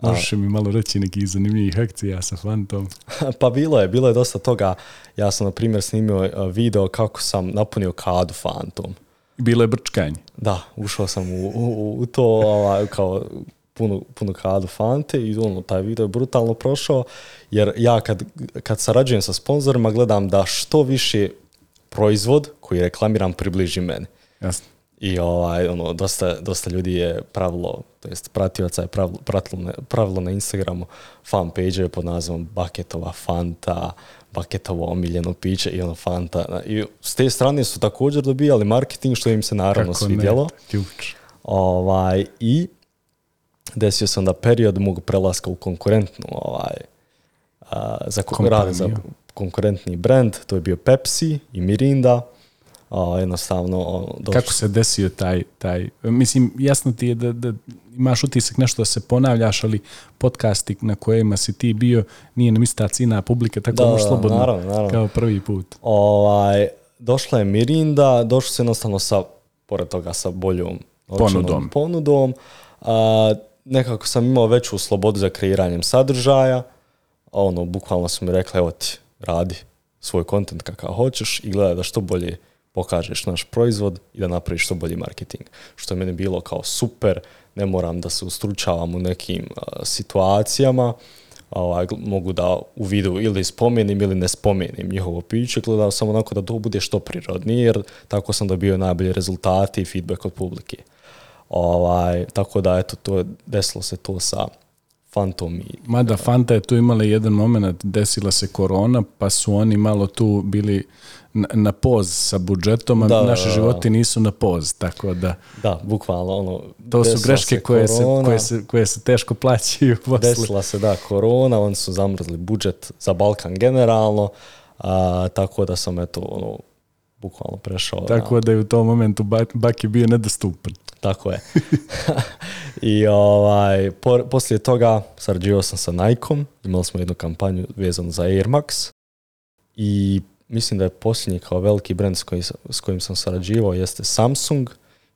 Možeš mi malo reći nekih zanimljivih akcija sa Fantom?
pa bilo je, bilo je dosta toga. Ja sam, na primjer, snimio eh, video kako sam napunio kadu Fantom.
Bilo je brčkanje.
Da, ušao sam u, to ovaj, kao puno, puno kadu fante i ono, taj video je brutalno prošao, jer ja kad, kad sarađujem sa sponzorima gledam da što više proizvod koji reklamiram približi meni. I ovaj, ono, dosta, dosta ljudi je pravilo, to jest pratioca je pravilo, pravilo na Instagramu fan page pod nazivom Baketova Fanta, paketovo omiljeno piće i ono fanta. I s te strane su također dobijali marketing što im se naravno svidjelo. ovaj, I desio sam da period mogu prelaska u konkurentnu ovaj, a, za, rad za konkurentni brand, to je bio Pepsi i Mirinda o, jednostavno ono,
Kako se desio taj, taj, mislim jasno ti je da, da imaš utisak nešto da se ponavljaš, ali podcasti na kojima si ti bio nije nam ista cina publike, tako da, možeš slobodno naravno, naravno. kao prvi put.
Ovaj, došla je Mirinda, došlo se jednostavno sa, pored toga, sa boljom
ponudom.
ponudom. nekako sam imao veću slobodu za kreiranjem sadržaja. Ono, bukvalno su mi rekli, evo ti, radi svoj kontent kakav hoćeš i gledaj da što bolje pokažeš naš proizvod i da napraviš što bolji marketing. Što je meni bilo kao super, ne moram da se ustručavam u nekim situacijama, ovaj, mogu da u vidu ili spomenim ili ne spomenim njihovo piće, gledao samo onako da to bude što prirodnije, jer tako sam dobio najbolje rezultati i feedback od publike. Ovaj, tako da, eto, to, desilo se to sa Fantom. I,
Mada Fanta je tu imala jedan moment, desila se korona, pa su oni malo tu bili na, poz sa budžetom, a da, naši životi nisu na poz, tako da...
Da, bukvalno, ono...
To su greške koje, se, koje, se, koje se teško plaćaju.
Posle. Desila se, da, korona, oni su zamrzli budžet za Balkan generalno, a, tako da sam, eto, ono, bukvalno prešao.
Tako da je u tom momentu je bio nedostupan.
Tako je. I ovaj, poslije toga sarađivao sam sa Nikeom, imali smo jednu kampanju vezanu za Air Max i mislim da je posljednji kao veliki brand s kojim, sam sarađivao jeste Samsung.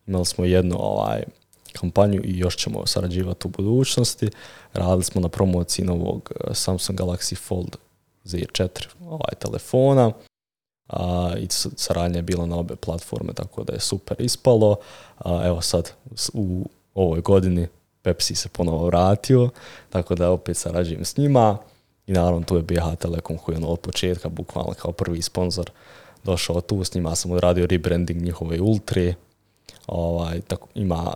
Imali smo jednu ovaj, kampanju i još ćemo sarađivati u budućnosti. Radili smo na promociji novog eh, Samsung Galaxy Fold Z4 ovaj, telefona a, i saradnja je bila na obe platforme, tako da je super ispalo. A, evo sad u ovoj godini Pepsi se ponovo vratio, tako da opet sarađujem s njima i naravno tu je BH Telekom koji je ono od početka, bukvalno kao prvi sponsor, došao tu, s njima sam odradio rebranding njihove Ultri, ovaj, tako, ima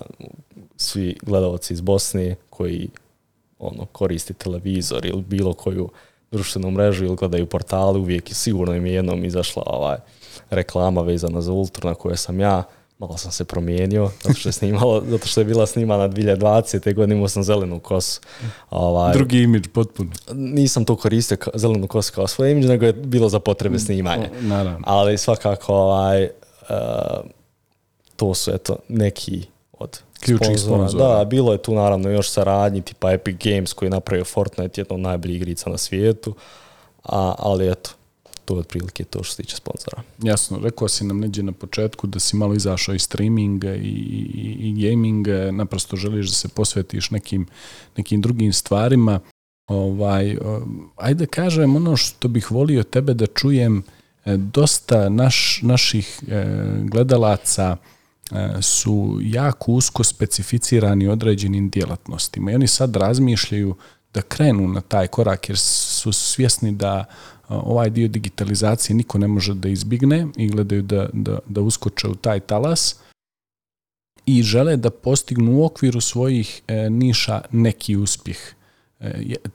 svi gledalci iz Bosne koji ono, koristi televizor ili bilo koju društvenu mrežu ili gledaju portale, uvijek i sigurno im je jednom izašla ovaj, reklama vezana za Ultra na koje sam ja, malo sam se promijenio, zato što je, snimalo, zato što je bila snimana 2020. godine, imao sam zelenu kosu.
Ovaj, Drugi imidž potpuno.
Nisam to koristio zelenu kosu kao svoj imidž, nego je bilo za potrebe mm, snimanja. Ali svakako, ovaj, eh, to su eto, neki od
ključnih sponzora.
Da, bilo je tu naravno još saradnji tipa Epic Games koji je napravio Fortnite jedno od najboljih igrica na svijetu, a, ali eto, to je otprilike to što se tiče sponzora.
Jasno, rekao si nam neđe na početku da si malo izašao iz streaminga i, i, i gaminga, naprosto želiš da se posvetiš nekim, nekim drugim stvarima. Ovaj, ajde kažem ono što bih volio tebe da čujem e, dosta naš, naših e, gledalaca E, su jako usko specificirani određenim djelatnostima i oni sad razmišljaju da krenu na taj korak jer su svjesni da e, ovaj dio digitalizacije niko ne može da izbigne i gledaju da, da, da uskoče u taj talas i žele da postignu u okviru svojih e, niša neki uspjeh.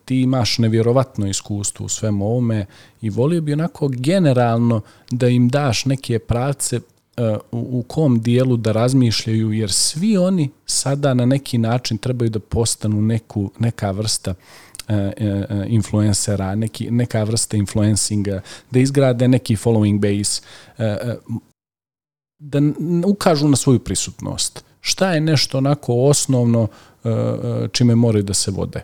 Ti imaš nevjerovatno iskustvo u svemu ovome i volio bi onako generalno da im daš neke pravce E, u kom dijelu da razmišljaju, jer svi oni sada na neki način trebaju da postanu neku, neka vrsta e, e, influencera, neki, neka vrsta influencinga, da izgrade neki following base, da ukažu na svoju prisutnost. Šta je nešto onako osnovno čime moraju da se vode?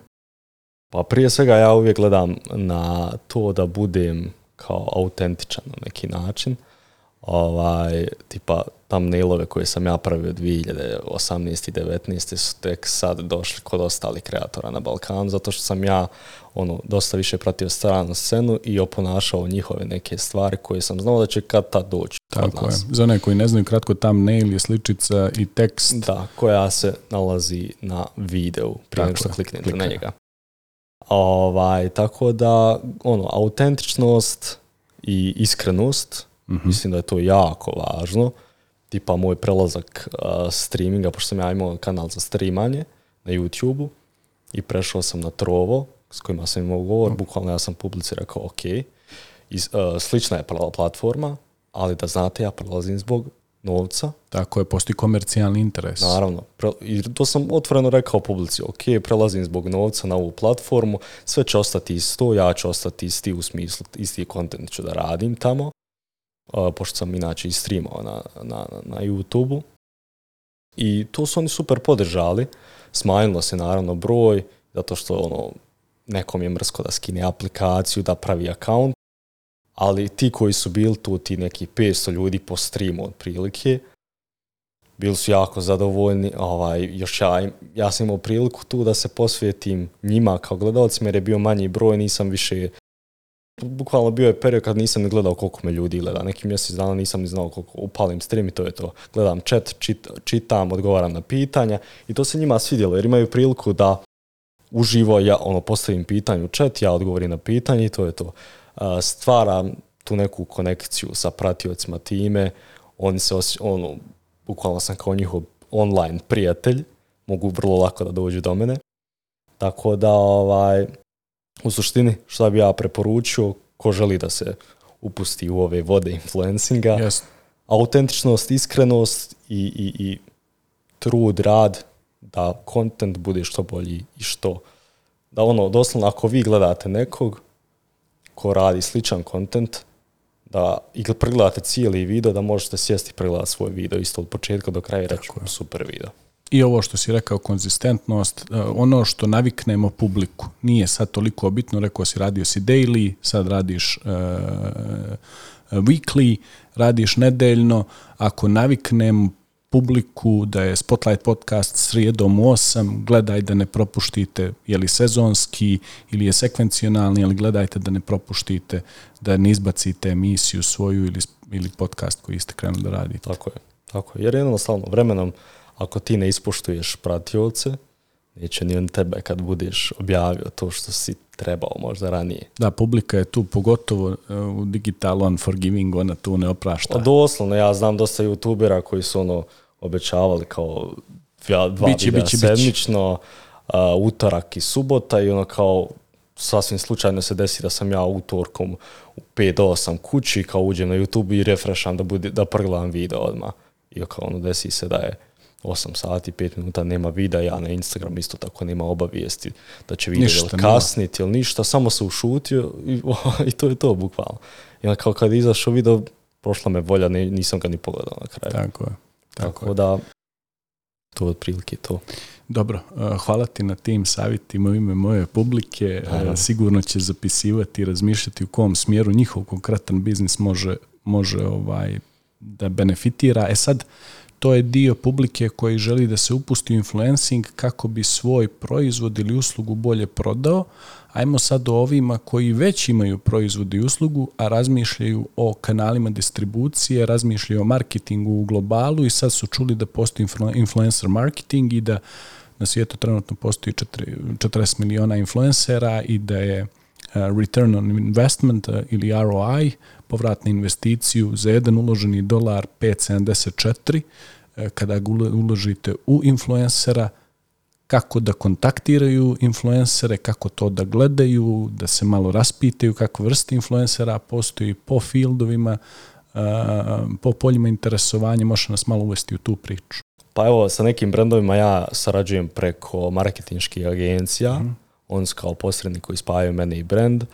Pa prije svega ja uvijek gledam na to da budem kao autentičan na neki način ovaj, tipa thumbnailove koje sam ja pravio 2018. i 19. su tek sad došli kod ostalih kreatora na Balkanu, zato što sam ja ono, dosta više pratio stranu scenu i oponašao njihove neke stvari koje sam znao da će kad ta doći
Tako je. Za one koji ne znaju, kratko thumbnail je sličica i tekst.
Da, koja se nalazi na videu prije nego što kliknete na njega. Ovaj, tako da, ono, autentičnost i iskrenost Mhm. Mislim da je to jako važno. Tipa moj prelazak uh, streaminga, pošto sam ja imao kanal za streamanje na youtube i prešao sam na Trovo, s kojima sam imao govor, mm bukvalno ja sam publici rekao ok, uh, slična je platforma, ali da znate ja prelazim zbog novca.
Tako je, postoji komercijalni interes.
Naravno, i to sam otvoreno rekao publici, ok, prelazim zbog novca na ovu platformu, sve će ostati isto, ja ću ostati isti u smislu, isti kontent ću da radim tamo, pošto sam inače i streamao na, na, na YouTube-u. I to su oni super podržali. Smanjilo se naravno broj, zato što ono, nekom je mrsko da skine aplikaciju, da pravi account, ali ti koji su bili tu, ti neki 500 ljudi po streamu otprilike, bili su jako zadovoljni, ovaj, još ja, ja sam imao priliku tu da se posvetim njima kao gledalcima jer je bio manji broj, nisam više Bukvalno bio je period kad nisam ni gledao koliko me ljudi gleda. Neki mjesec dana nisam ni znao koliko upalim stream i to je to. Gledam chat, čitam, odgovaram na pitanja i to se njima svidjelo jer imaju priliku da uživo ja ono postavim pitanje u chat, ja odgovorim na pitanje i to je to. Stvaram tu neku konekciju sa pratiocima time, oni se osje, ono, bukvalno sam kao njihov online prijatelj, mogu vrlo lako da dođu do mene. Tako da ovaj, u suštini šta bi ja preporučio ko želi da se upusti u ove vode influencinga. Autentičnost, iskrenost i, i, i trud, rad da kontent bude što bolji i što da ono, doslovno ako vi gledate nekog ko radi sličan kontent, da i pregledate cijeli video, da možete sjesti i pregledati svoj video isto od početka do kraja i reći super video
i ovo što si rekao, konzistentnost, e, ono što naviknemo publiku. Nije sad toliko bitno, rekao si radio si daily, sad radiš e, e, weekly, radiš nedeljno. Ako naviknem publiku da je Spotlight podcast srijedom u 8, gledaj da ne propuštite je li sezonski ili je sekvencionalni, ali gledajte da ne propuštite, da ne izbacite emisiju svoju ili, ili podcast koji ste krenuli da radite.
Tako je, tako je. jer jednostavno vremenom ako ti ne ispoštuješ pratioce, neće ni on tebe kad budeš objavio to što si trebao možda ranije.
Da, publika je tu pogotovo eh, u digitalu unforgiving, ona tu ne oprašta. Pa
doslovno, ja znam dosta youtubera koji su ono obećavali kao dva biće, videa sedmično, utorak i subota i ono kao sasvim slučajno se desi da sam ja utorkom u 5 do 8 kući kao uđem na YouTube i refrešam da, budi da prgledam video odmah. I kao ono desi se da je 8 sati, 5 minuta nema vida, ja na Instagram isto tako nema obavijesti da će video ili kasniti ili ništa, samo se ušutio i, i to je to bukvalno. I onda kao kad je izašao video, prošla me volja, nisam ga ni pogledao na kraju.
Tako je.
Tako, da, to otprilike to.
Dobro, eh, hvala ti na tim savjetima u ime moje publike. Eh, sigurno će zapisivati i razmišljati u kom smjeru njihov konkretan biznis može, može ovaj, da benefitira. E sad, to je dio publike koji želi da se upusti u influencing kako bi svoj proizvod ili uslugu bolje prodao. Ajmo sad o ovima koji već imaju proizvod i uslugu, a razmišljaju o kanalima distribucije, razmišljaju o marketingu u globalu i sad su čuli da postoji influencer marketing i da na svijetu trenutno postoji 40 miliona influencera i da je uh, return on investment uh, ili ROI, povrat investiciju za jedan uloženi dolar 5,74 E, kada uložite u influencera, kako da kontaktiraju influencere, kako to da gledaju, da se malo raspitaju kako vrste influencera postoji po fieldovima, e, po poljima interesovanja, može nas malo uvesti u tu priču.
Pa evo, sa nekim brendovima ja sarađujem preko marketinških agencija, mhm. on kao posrednik koji spajaju mene i brend,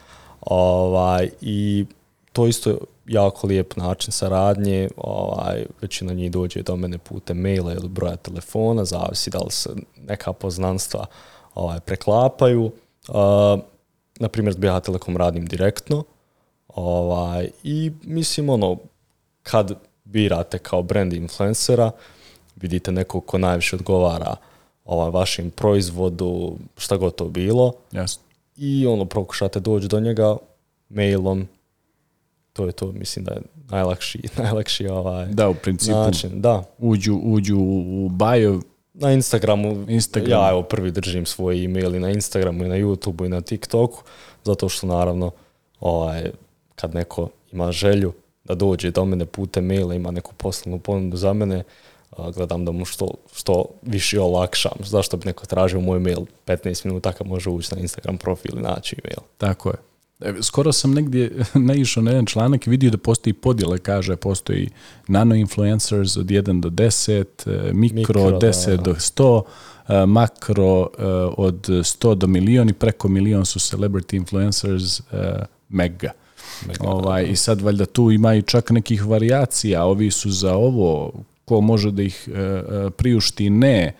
ovaj, i to isto jako lijep način saradnje, ovaj, većina njih dođe do mene putem maila ili broja telefona, zavisi da li se neka poznanstva ovaj, preklapaju. Eh, na primjer, s BH Telekom radim direktno ovaj, i mislim ono, kad birate kao brand influencera, vidite nekog ko najviše odgovara ovaj, vašem proizvodu, šta god to bilo. I ono, prokušate doći do njega mailom, to je to, mislim da je najlakši, najlakši ovaj
Da, u principu.
Način,
da. Uđu, uđu u bio,
na Instagramu, Instagram. ja evo prvi držim svoje e-mail i na Instagramu i na YouTubeu i na TikToku, zato što naravno ovaj, kad neko ima želju da dođe do mene putem maila, ima neku poslovnu ponudu za mene, gledam da mu što, što više olakšam. Zašto bi neko tražio moj mail 15 minuta kad može ući na Instagram profil i naći e-mail.
Tako je. E, skoro sam negdje naišao na jedan članak i vidio da postoji podjele, kaže, postoji nano influencers od 1 do 10, e, mikro, od 10 do 100, e, makro od 100 do milion i preko milion su celebrity influencers mega. mega ovaj, I sad valjda tu ima i čak nekih varijacija, ovi su za ovo, ko može da ih priušti, ne,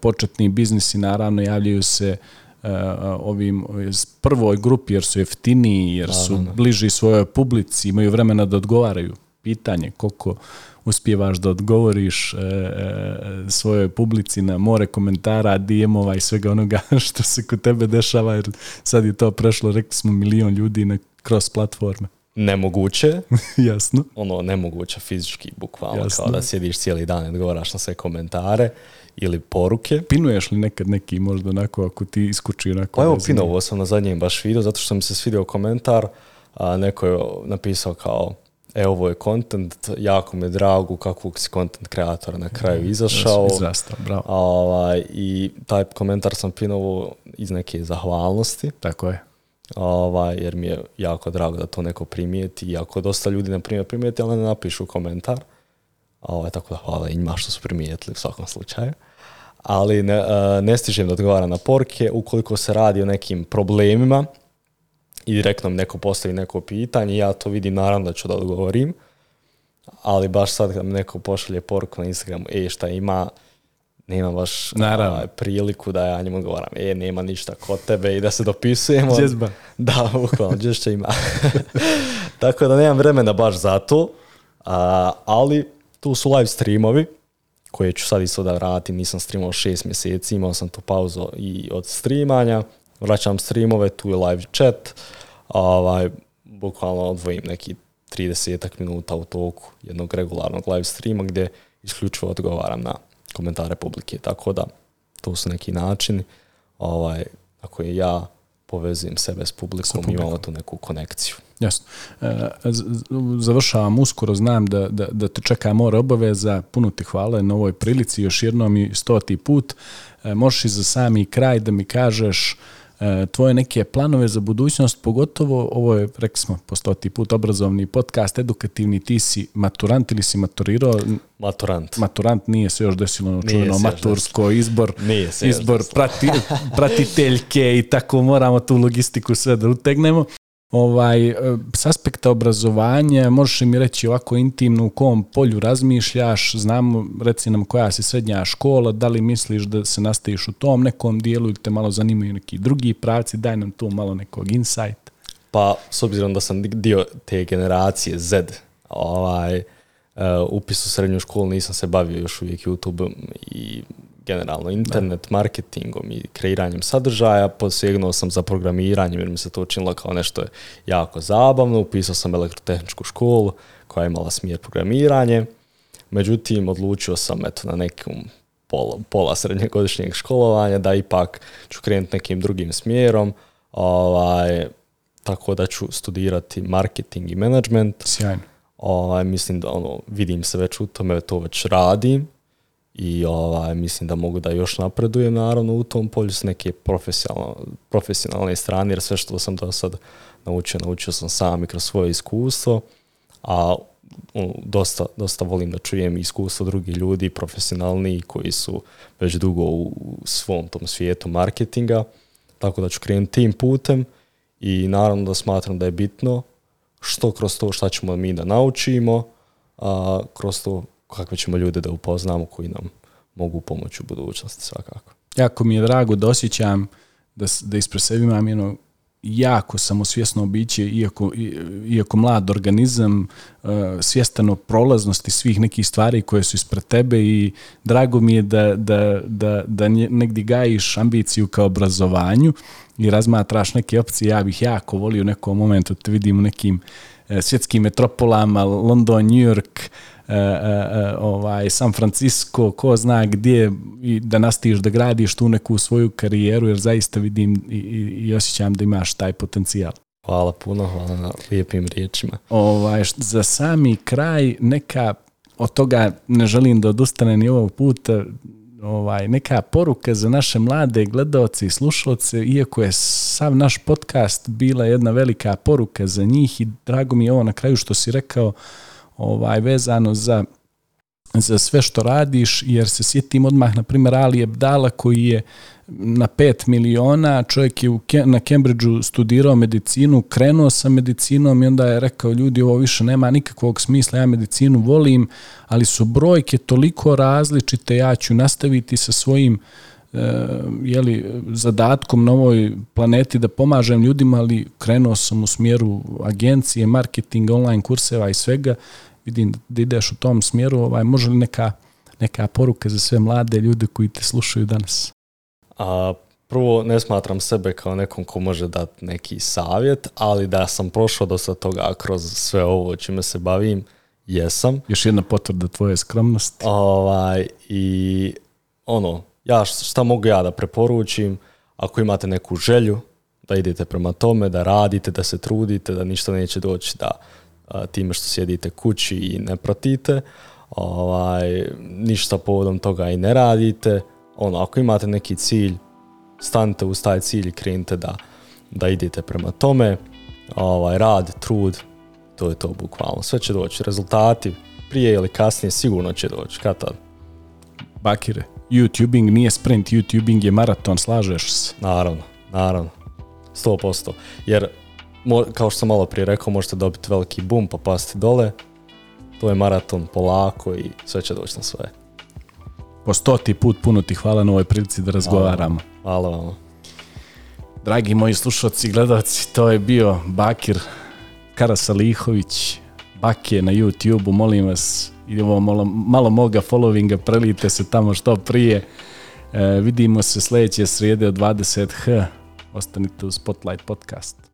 početni biznisi naravno javljaju se E, ovim prvoj grupi jer su jeftiniji, jer su bliži svojoj publici, imaju vremena da odgovaraju. Pitanje koliko uspijevaš da odgovoriš e, e, svojoj publici na more komentara, DM-ova i svega onoga što se kod tebe dešava, jer sad je to prešlo, rekli smo, milion ljudi na cross platforme
nemoguće.
Jasno.
Ono, nemoguće fizički, bukvalno, kao da sjediš cijeli dan i odgovaraš na sve komentare ili poruke.
Pinuješ li nekad neki možda onako ako ti iskuči onako?
Pa evo, pinovo sam na zadnjem baš video zato što mi se svidio komentar, a neko je napisao kao e, ovo je kontent, jako mi je drago kakvog si kontent kreatora na kraju izašao.
bravo.
Ovaj, I taj komentar sam pinovo iz neke zahvalnosti.
Tako je
ovaj, jer mi je jako drago da to neko primijeti, iako dosta ljudi na primjer primijeti, ali ne napišu komentar. Ovaj, tako da hvala njima što su primijetili u svakom slučaju. Ali ne, e, ne stižem da odgovaram na porke, ukoliko se radi o nekim problemima i direktno mi neko postavi neko pitanje, ja to vidim, naravno da ću da odgovorim, ali baš sad kad neko pošalje porku na Instagram, e šta ima, nema baš Naravno. Ovaj, priliku da ja njemu govoram, e, nema ništa kod tebe i da se dopisujemo.
Džezba.
Da, bukvalno, će ima. Tako da nemam vremena baš za to, a, ali tu su live streamovi koje ću sad isto da vratim, nisam streamao šest mjeseci, imao sam tu pauzu i od streamanja, vraćam streamove, tu je live chat, ovaj, bukvalno odvojim neki 30 minuta u toku jednog regularnog live streama gdje isključivo odgovaram na komentare publike. Tako da, to su neki načini ovaj, ako je ja povezujem sebe s publikom, imamo tu neku konekciju.
Jasno. E, završavam uskoro, znam da, da, da te čeka more obaveza, puno ti hvala na ovoj prilici, još jednom i stoti put. E, možeš i za sami kraj da mi kažeš E, tvoje neke planove za budućnost, pogotovo ovo je, rekli smo, po stoti put obrazovni podcast, edukativni, ti si maturant ili si maturirao?
Maturant.
Maturant nije se još desilo ono matursko, izbor,
izbor prati,
pratiteljke i tako moramo tu logistiku sve da utegnemo. Ovaj, e, s aspekta obrazovanja možeš mi reći ovako intimno u kom polju razmišljaš, znam reci nam koja si srednja škola, da li misliš da se nastaviš u tom nekom dijelu ili te malo zanimaju neki drugi pravci, daj nam tu malo nekog insight.
Pa s obzirom da sam dio te generacije Z, ovaj, upis e, u srednju školu nisam se bavio još uvijek YouTube i generalno internet marketingom i kreiranjem sadržaja, posegnuo sam za programiranjem jer mi se to učinilo kao nešto jako zabavno, upisao sam elektrotehničku školu koja je imala smjer programiranje, međutim odlučio sam eto na nekom pola, pola srednjegodišnjeg školovanja da ipak ću krenuti nekim drugim smjerom, ovaj, tako da ću studirati marketing i management. Sjajno. Ovaj, mislim da ono, vidim se već u tome, to već radim i ovaj, mislim da mogu da još napredujem naravno u tom polju s neke profesionalne strane jer sve što sam do sad naučio, naučio sam sam i kroz svoje iskustvo, a dosta, dosta volim da čujem iskustvo drugih ljudi, profesionalni koji su već dugo u svom tom svijetu marketinga, tako da ću krenuti tim putem i naravno da smatram da je bitno što kroz to šta ćemo mi da naučimo, kroz to kakve ćemo ljude da upoznamo koji nam mogu pomoći u budućnosti svakako.
Jako mi je drago da osjećam da, da ispred sebi imam jedno jako samosvjesno biće, iako, iako mlad organizam, e, svjestano prolaznosti svih nekih stvari koje su ispred tebe i drago mi je da, da, da, da negdje gajiš ambiciju ka obrazovanju i razmatraš neke opcije. Ja bih jako volio u nekom momentu te vidim u nekim e, svjetskim metropolama, London, New York, E, e, e, ovaj, San Francisco, ko zna gdje i da nastiš da gradiš tu neku svoju karijeru, jer zaista vidim i, i, osjećam da imaš taj potencijal.
Hvala puno, hvala na lijepim riječima.
Ovaj, za sami kraj neka od toga ne želim da odustane ni ovog puta ovaj, neka poruka za naše mlade gledalce i slušalce, iako je sav naš podcast bila jedna velika poruka za njih i drago mi je ovo na kraju što si rekao ovaj vezano za za sve što radiš, jer se sjetim odmah, na primjer, Ali Ebdala koji je na 5 miliona, čovjek je na Cambridgeu studirao medicinu, krenuo sa medicinom i onda je rekao ljudi ovo više nema nikakvog smisla, ja medicinu volim, ali su brojke toliko različite, ja ću nastaviti sa svojim E, je li zadatkom na ovoj planeti da pomažem ljudima, ali krenuo sam u smjeru agencije, marketinga, online kurseva i svega. Vidim da ideš u tom smjeru, ovaj, može li neka, neka poruka za sve mlade ljude koji te slušaju danas?
A, prvo, ne smatram sebe kao nekom ko može dati neki savjet, ali da sam prošao dosta toga kroz sve ovo čime se bavim, jesam.
Još jedna potvrda tvoje skromnosti.
Ovaj, I ono, ja šta mogu ja da preporučim, ako imate neku želju da idete prema tome, da radite, da se trudite, da ništa neće doći, da time što sjedite kući i ne pratite, ovaj, ništa povodom toga i ne radite, ono, ako imate neki cilj, stanite uz taj cilj i krenite da, da idete prema tome, ovaj, rad, trud, to je to bukvalno, sve će doći, rezultati prije ili kasnije sigurno će doći, kad tad.
Bakire. YouTubing nije sprint, YouTubing je maraton, slažeš se?
Naravno, naravno. 100%. Jer, kao što sam malo prije rekao, možete dobiti veliki boom pa pasti dole. To je maraton polako i sve će doći na sve.
Po stoti put puno ti hvala na ovoj prilici da razgovaramo.
Hvala vam.
Dragi moji slušalci i gledalci, to je bio Bakir Karasalihović, je na youtube molim vas, i malo, malo moga followinga prelite se tamo što prije. E, vidimo se sljedeće srijede od 20h. Ostanite u Spotlight podcast.